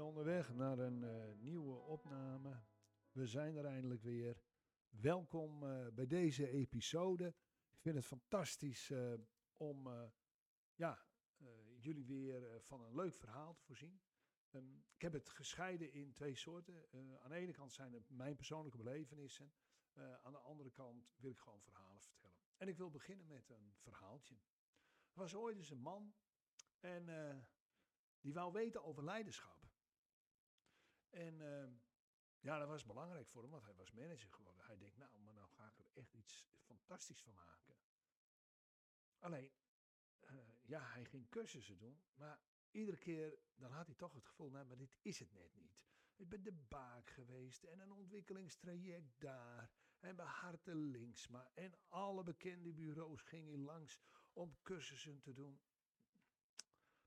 onderweg naar een eh, nieuwe opname. We zijn er eindelijk weer. Welkom eh, bij deze episode. Ik vind het fantastisch eh, om ja, jullie weer van een leuk verhaal te voorzien. Ehm, ik heb het gescheiden in twee soorten. Aan de ene kant zijn het mijn persoonlijke belevenissen. Aan de andere kant wil ik gewoon verhalen vertellen. En ik wil beginnen met een verhaaltje. Er was ooit eens een man en die wou weten over leiderschap. En ehm, ja, dat was belangrijk voor hem, want hij was manager geworden. Hij denkt, nou, maar nou ga ik er echt iets fantastisch van maken. Alleen, eh, ja, hij ging cursussen doen, maar iedere keer dan had hij toch het gevoel, nou, maar dit is het net niet. Ik ben de baak geweest en een ontwikkelingstraject daar. En bij Harte Linksma en alle bekende bureaus ging hij langs om cursussen te doen.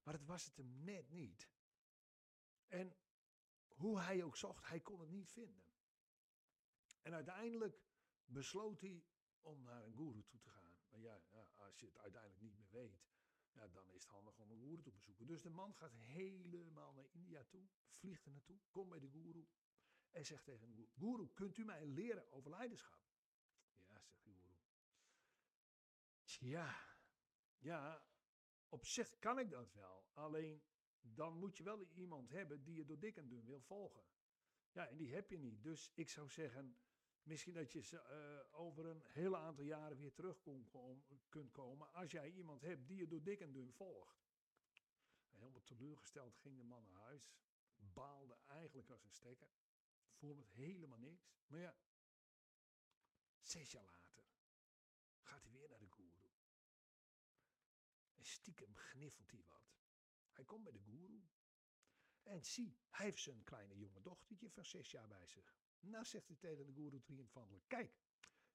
Maar het was het hem net niet. En hoe hij ook zocht, hij kon het niet vinden. En uiteindelijk besloot hij om naar een guru toe te gaan. Maar ja, ja, als je het uiteindelijk niet meer weet, ja, dan is het handig om een guru te bezoeken. Dus de man gaat helemaal naar India toe, vliegt er naartoe, komt bij de guru en zegt tegen de guru, kunt u mij leren over leiderschap? Ja, zegt de guru. Ja, ja, op zich kan ik dat wel. Alleen dan moet je wel iemand hebben die je door dik en dun wil volgen. Ja, en die heb je niet. Dus ik zou zeggen, misschien dat je ze eh, over een hele aantal jaren weer terug kunt komen. Als jij iemand hebt die je door dik en dun volgt. Helemaal teleurgesteld ging de man naar huis. Baalde eigenlijk als een stekker. Voelde het helemaal niks. Maar ja, zes jaar later gaat hij weer naar de guru. En stiekem gniffelt hij wat. Hij komt bij de guru. En zie, hij heeft zijn kleine jonge dochtertje van zes jaar bij zich. Nou zegt hij tegen de guru triomfantelijk. Kijk,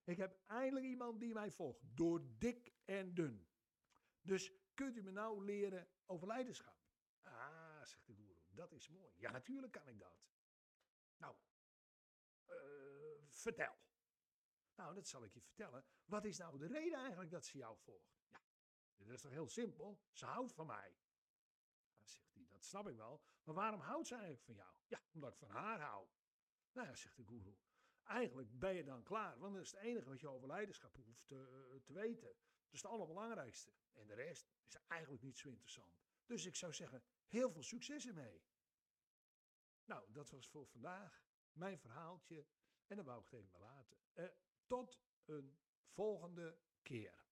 ik heb eindelijk iemand die mij volgt. Door dik en dun. Dus kunt u me nou leren over leiderschap? Ah, zegt de guru, dat is mooi. Ja, natuurlijk kan ik dat. Nou, eh, vertel. Nou, dat zal ik je vertellen. Wat is nou de reden eigenlijk dat ze jou volgt? Ja, dat is toch heel simpel? Ze houdt van mij. Dan zegt hij, dat snap ik wel. Maar waarom houdt ze eigenlijk van jou? Ja, omdat ik van haar hou. Nou ja, zegt de guru. Eigenlijk ben je dan klaar, want dat is het enige wat je over leiderschap hoeft te, te weten. Dat is het allerbelangrijkste. En de rest is eigenlijk niet zo interessant. Dus ik zou zeggen, heel veel succes ermee. Nou, dat was voor vandaag mijn verhaaltje. En dan wou ik het even laten. Eh, tot een volgende keer.